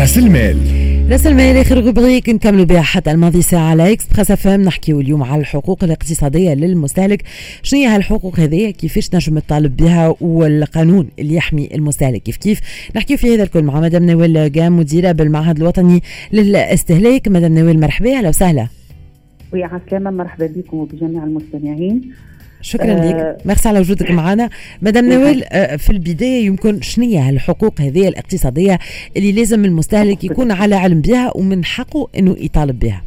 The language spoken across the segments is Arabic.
راس المال. راس المال آخر rubrique نكملوا بها حتى الماضي ساعة على Express FM نحكيو اليوم على الحقوق الاقتصادية للمستهلك. شنو هي هالحقوق هذه؟ كيفاش نجم نطالب بها؟ والقانون اللي يحمي المستهلك كيف كيف؟ نحكيو في هذا الكل مع مدام نوال قام مديرة بالمعهد الوطني للاستهلاك. مدام نوال مرحبا أهلا وسهلا. ويا عسلامة مرحبا بكم وبجميع المستمعين. شكرا آه. لك ميرسي على وجودك معنا. مدام نوال آه في البداية يمكن شنو هي هالحقوق هذه الاقتصادية اللي لازم المستهلك يكون على علم بها ومن حقه إنه يطالب بها؟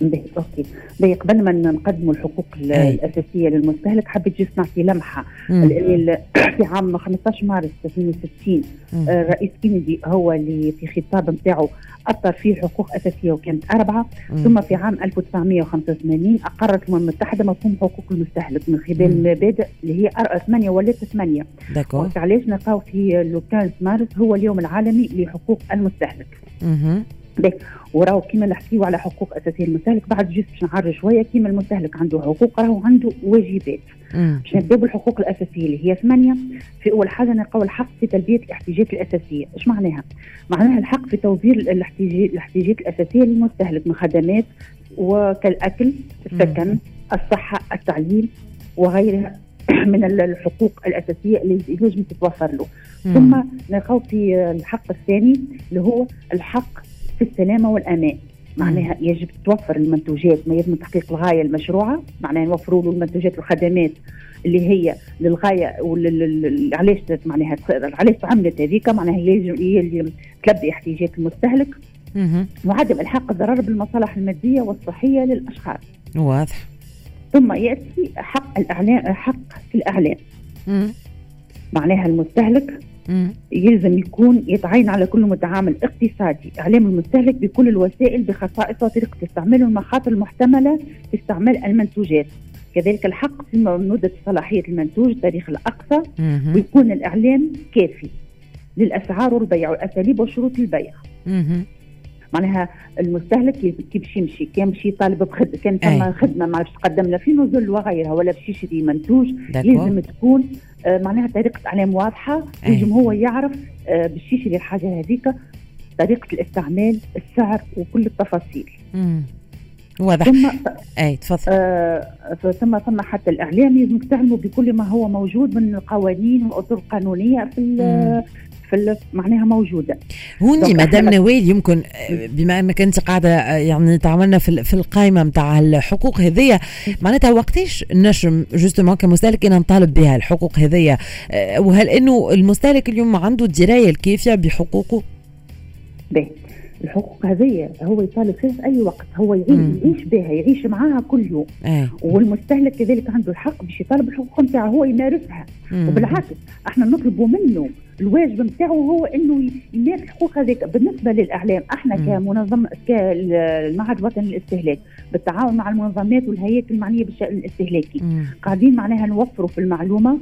باهي OK باهي قبل ما نقدموا الحقوق. الأساسية للمستهلك حبيت juste نعطي لمحة. في عام 15 مارس 62 الرئيس كينيدي هو اللي في خطاب نتاعو أثر فيه حقوق أساسية وكانت أربعة. مم. ثم في عام 1985 أقرت الامم المتحدة مفهوم حقوق المستهلك من خلال المبادئ اللي هي ثمانية ولات ثمانية. داكور. علاش نلقاو في لو 15 مارس هو اليوم العالمي لحقوق المستهلك. مم. وراهو كيما نحكيو على حقوق أساسية. المستهلك بعد جست باش نعرج شوية كيما المستهلك عنده حقوق راهو عنده واجبات. باش نبداو بالحقوق الأساسية اللي هي ثمانية. في أول حاجة نلقاو الحق في تلبية الاحتياجات الأساسية. إيش معناها؟ معناها الحق في توفير الاحتياجات الأساسية للمستهلك من خدمات وكالأكل السكن الصحة التعليم وغيرها من الحقوق الأساسية اللي يجب تتوفر له. ثم نلقاو في الحق الثاني اللي هو الحق في السلامه والأمان. معناها يجب توفر المنتوجات ما يتم تحقيق الغاية المشروعة معناها نوفروا له المنتوجات والخدمات اللي هي للغاية علاش معناها علاش تعملت هذيك؟ معناها هي اللي تلبي احتياجات المستهلك. وعدم الحاق الضرر بالمصالح المادية والصحية للأشخاص. واضح. ثم يأتي حق الاعلان حق في الاعلان معناها المستهلك يلزم يكون يتعين على كل متعامل اقتصادي إعلام المستهلك بكل الوسائل بخصائصه وطريقه استعماله والمخاطر المحتملة في استعمال المنتوجات. كذلك الحق في مدة صلاحية المنتوج التاريخ الأقصى. ويكون الإعلان كافي للأسعار والبيع والأساليب وشروط البيع. معناها المستهلك كي باش يمشي كان باش يطالب بخدمه كان ثم خدمة ما باش تقدم له في نزل وغيرها ولا باش يشري منتوج لازم تكون آه معناها طريقة اعلام واضحة يجم هو يعرف آه باش يشري الحاجة هذيك طريقة الاستعمال السعر وكل التفاصيل. مم. واضح. ثم أي تفضل. آه ثم ثم حتى الإعلام لازم تعلموا بكل ما هو موجود من القوانين والاطر القانونية في في معناها موجودة. هوني مدام نوال يمكن بما أنك أنت قاعدة يعني تعملنا في, في القائمه نتاع الحقوق هذيا معناتها وقتاش نجم جوستومون كمستهلك إن نطالب بها الحقوق هذيا وهل إنه المستهلك اليوم عنده الدراية الكافية بحقوقه؟ باهي. الحقوق هذه هو يطالب فيها في أي وقت. هو يعيش بها يعيش معاها كل يوم. أيه. والمستهلك كذلك عنده الحق باش يطالب الحقوق نتاعه هو يمارسها. مم. وبالعكس إحنا نطلبوا منه الواجب نتاعه هو إنه يمارس الحقوق هذيك. بالنسبة للإعلام إحنا مم. كمنظمه كالمعهد الوطني للاستهلاك بالتعاون مع المنظمات والهيئات المعنية بالشأن الاستهلاكي. مم. قاعدين معناها نوفروا في المعلومة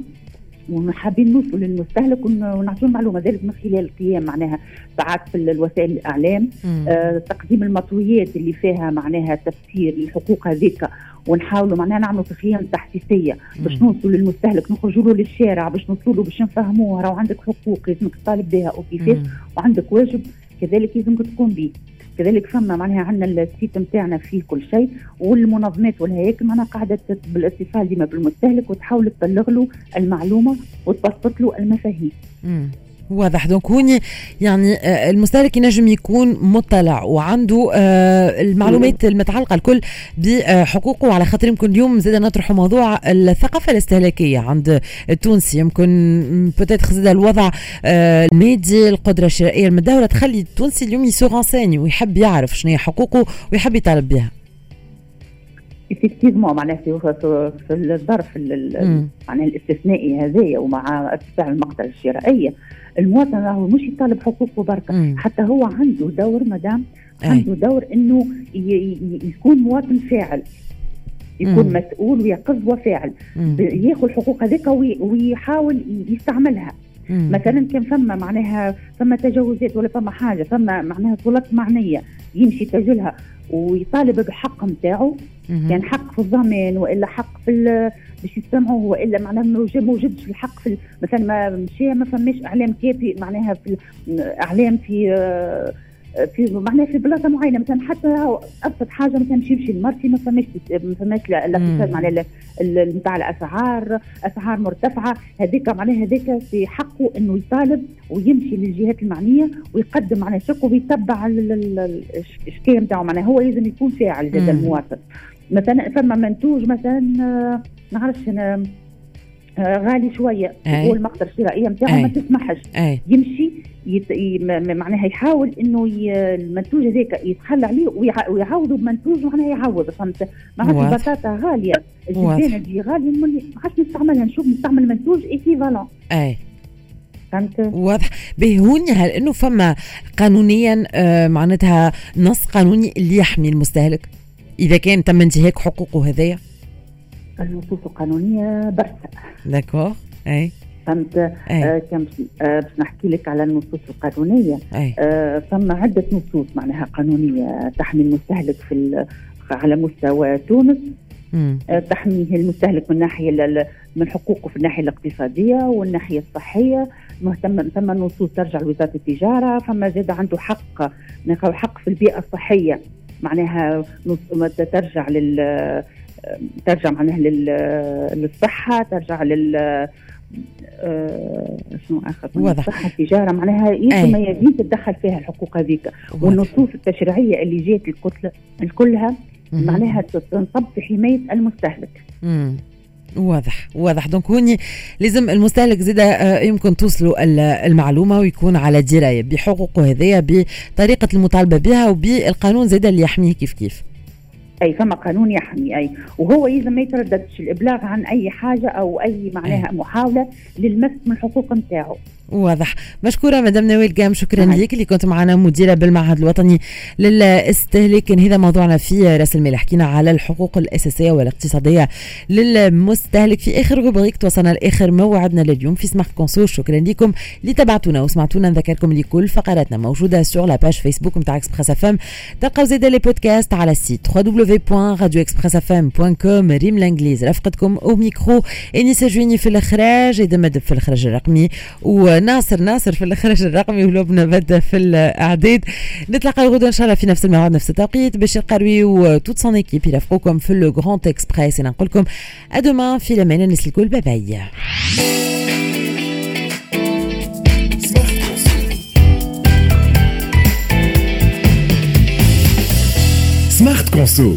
وحابين نوصلوا للمستهلك ونعطوا المعلومة. ذلك من خلال القيام معناها ساعات في الوسائل الإعلام. آه تقديم المطويات اللي فيها معناها تفسير للحقوق هذيك ونحاولوا معناها نعملوا في خيام تحسيسيه باش نوصلوا للمستهلك نخرجوا له للشارع باش نوصلوا له باش نفهموه راهو عندك حقوق لازمك تطالب بها وكيفاش وعندك واجب كذلك لازمك تقوم به. كذلك فما معناها عندنا ال site نتاعنا فيه كل شيء والمنظمات والهياكل معناها قاعدة بالاتصال ديما بالمستهلك وتحاول تبلغ له المعلومة وتبسط له المفاهيم. واضح. donc هوني يعني المستهلك ينجم يكون مطلع وعنده المعلومات المتعلقة الكل بحقوقه. على خاطر يمكن اليوم زاد نطرح موضوع الثقافة الاستهلاكية عند التونسي. يمكن peut-être زاد الوضع المادي القدرة الشرائية المتدهورة تخلي التونسي اليوم ي se renseigner ويحب يعرف شنو هي حقوقه ويحب يطالب بها. effectivement معناها في, في الظرف معناها الاستثنائي هذايا ومع ارتفاع المقدره الشرائيه المواطن راهو مش يطالب حقوقه بركة حتى هو عنده دور مدام عنده دور إنه يكون مواطن فاعل. يكون مم. مسؤول ويقظ وفاعل. ياخذ الحقوق هذيك ويحاول يستعملها. مم. مثلا كان فما معناها فما تجاوزات ولا فما حاجة فما معناها سلطات معنية يمشي تجلها ويطالب بحق نتاعو كان حق في الضمان وإلا حق في باش يستمعوا وإلا معناها ما وجدش الحق في مثلا ما مشي ما فماش إعلام كافي معناها في إعلام في في معناها في بلاصة معينة مثلا حتى أبسط حاجة مثلا باش يمشي لمرتي ما فماش ما فماش الاقتصاد معناها نتاع الأسعار أسعار مرتفعة. هذيك معناها هذيك في حقه إنه يطالب ويمشي للجهات المعنية ويقدم معناها شكوى ويتبع الشكايه نتاعو. معناها هو لازم يكون فاعل هذا المواطن. مثلا فما منتوج مثلا ما نعرفش أنا آه، غالي شوية هو المقدره الشرائيه نتاعو ما تسمحش. أي. يمشي يت... معناها يحاول إنه ي... المنتوج هذاك يتخلى عليه ويع... ويعوضه بمنتوج معناها يعوض فهمت؟ معناتها البطاطا غالية الجبانة دي غالية ما عادش نستعملها نشوف نستعمل منتوج ايكيفالون أي. فهمت؟ واضح. بهوني هل إنه فما قانونيا آه معناتها نص قانوني اللي يحمي المستهلك؟ إذا كان تم انتهاك حقوقه هذايا؟ النصوص القانونية برشا داكور. أي. فهمت؟ آه كم آه باش نحكي لك على النصوص القانونية. آه ثم عدة نصوص معناها قانونية تحمي المستهلك في على مستوى تونس. آه تحميه المستهلك من ناحية من حقوقه في الناحية الاقتصادية والناحيه الصحية. مهتم ثم نصوص ترجع لوزارة التجارة. فما زاد عنده حق حق في البيئة الصحية. معناها ترجع لل ترجع معناها للصحة ترجع لل آه شنو آخر واضح. الصحه التجارة معناها يجب ميادين تتدخل فيها الحقوق هذيك. والنصوص التشريعية اللي جات الكتله الكلها معناها تنصب في حماية المستهلك. مم. واضح واضح. دونك هوني لازم المستهلك زيدا آه، يمكن توصلوا المعلومة ويكون على دراية بحقوقه هذيا بطريقة المطالبة بها وبالقانون زيدا اللي يحميه كيف كيف. أي فما قانون يحمي أي وهو إذا ما يترددش الإبلاغ عن أي حاجة أو أي معناها. محاولة للمس من الحقوق نتاعو واضح. مشكورة مدام نوال قام شكرا لك اللي كنت معنا مديرة بالمعهد الوطني للاستهلاك. هذا موضوعنا في رأس المال. حكينا على الحقوق الأساسية والاقتصادية للمستهلك. في آخر rubrique توصلنا لاخر موعدنا لليوم في Smart Conso شكرا لكم اللي تبعتونا وسمعتونا. نذكركم اللي كل فقراتنا موجودة sur la page Facebook نتاع Express FM تلقاو زاد les podcasts على ال site www.radioexpressfm.com ريم الإنجليز. رفقتكم au micro انيس جويني في الإخراج. إذا في الإخراج الرقمي. و ناصر ناصر في الإخراج الرقمي ولبنى بدا في الاعداد نتلاقى غدا إن شاء الله في نفس الموعد نفس التوقيت. بشير قروي و toute son équipe يرافقوكم في Le Grand Express نقول لكم à demain في الامان الناس الكل bye bye سمارت كونسو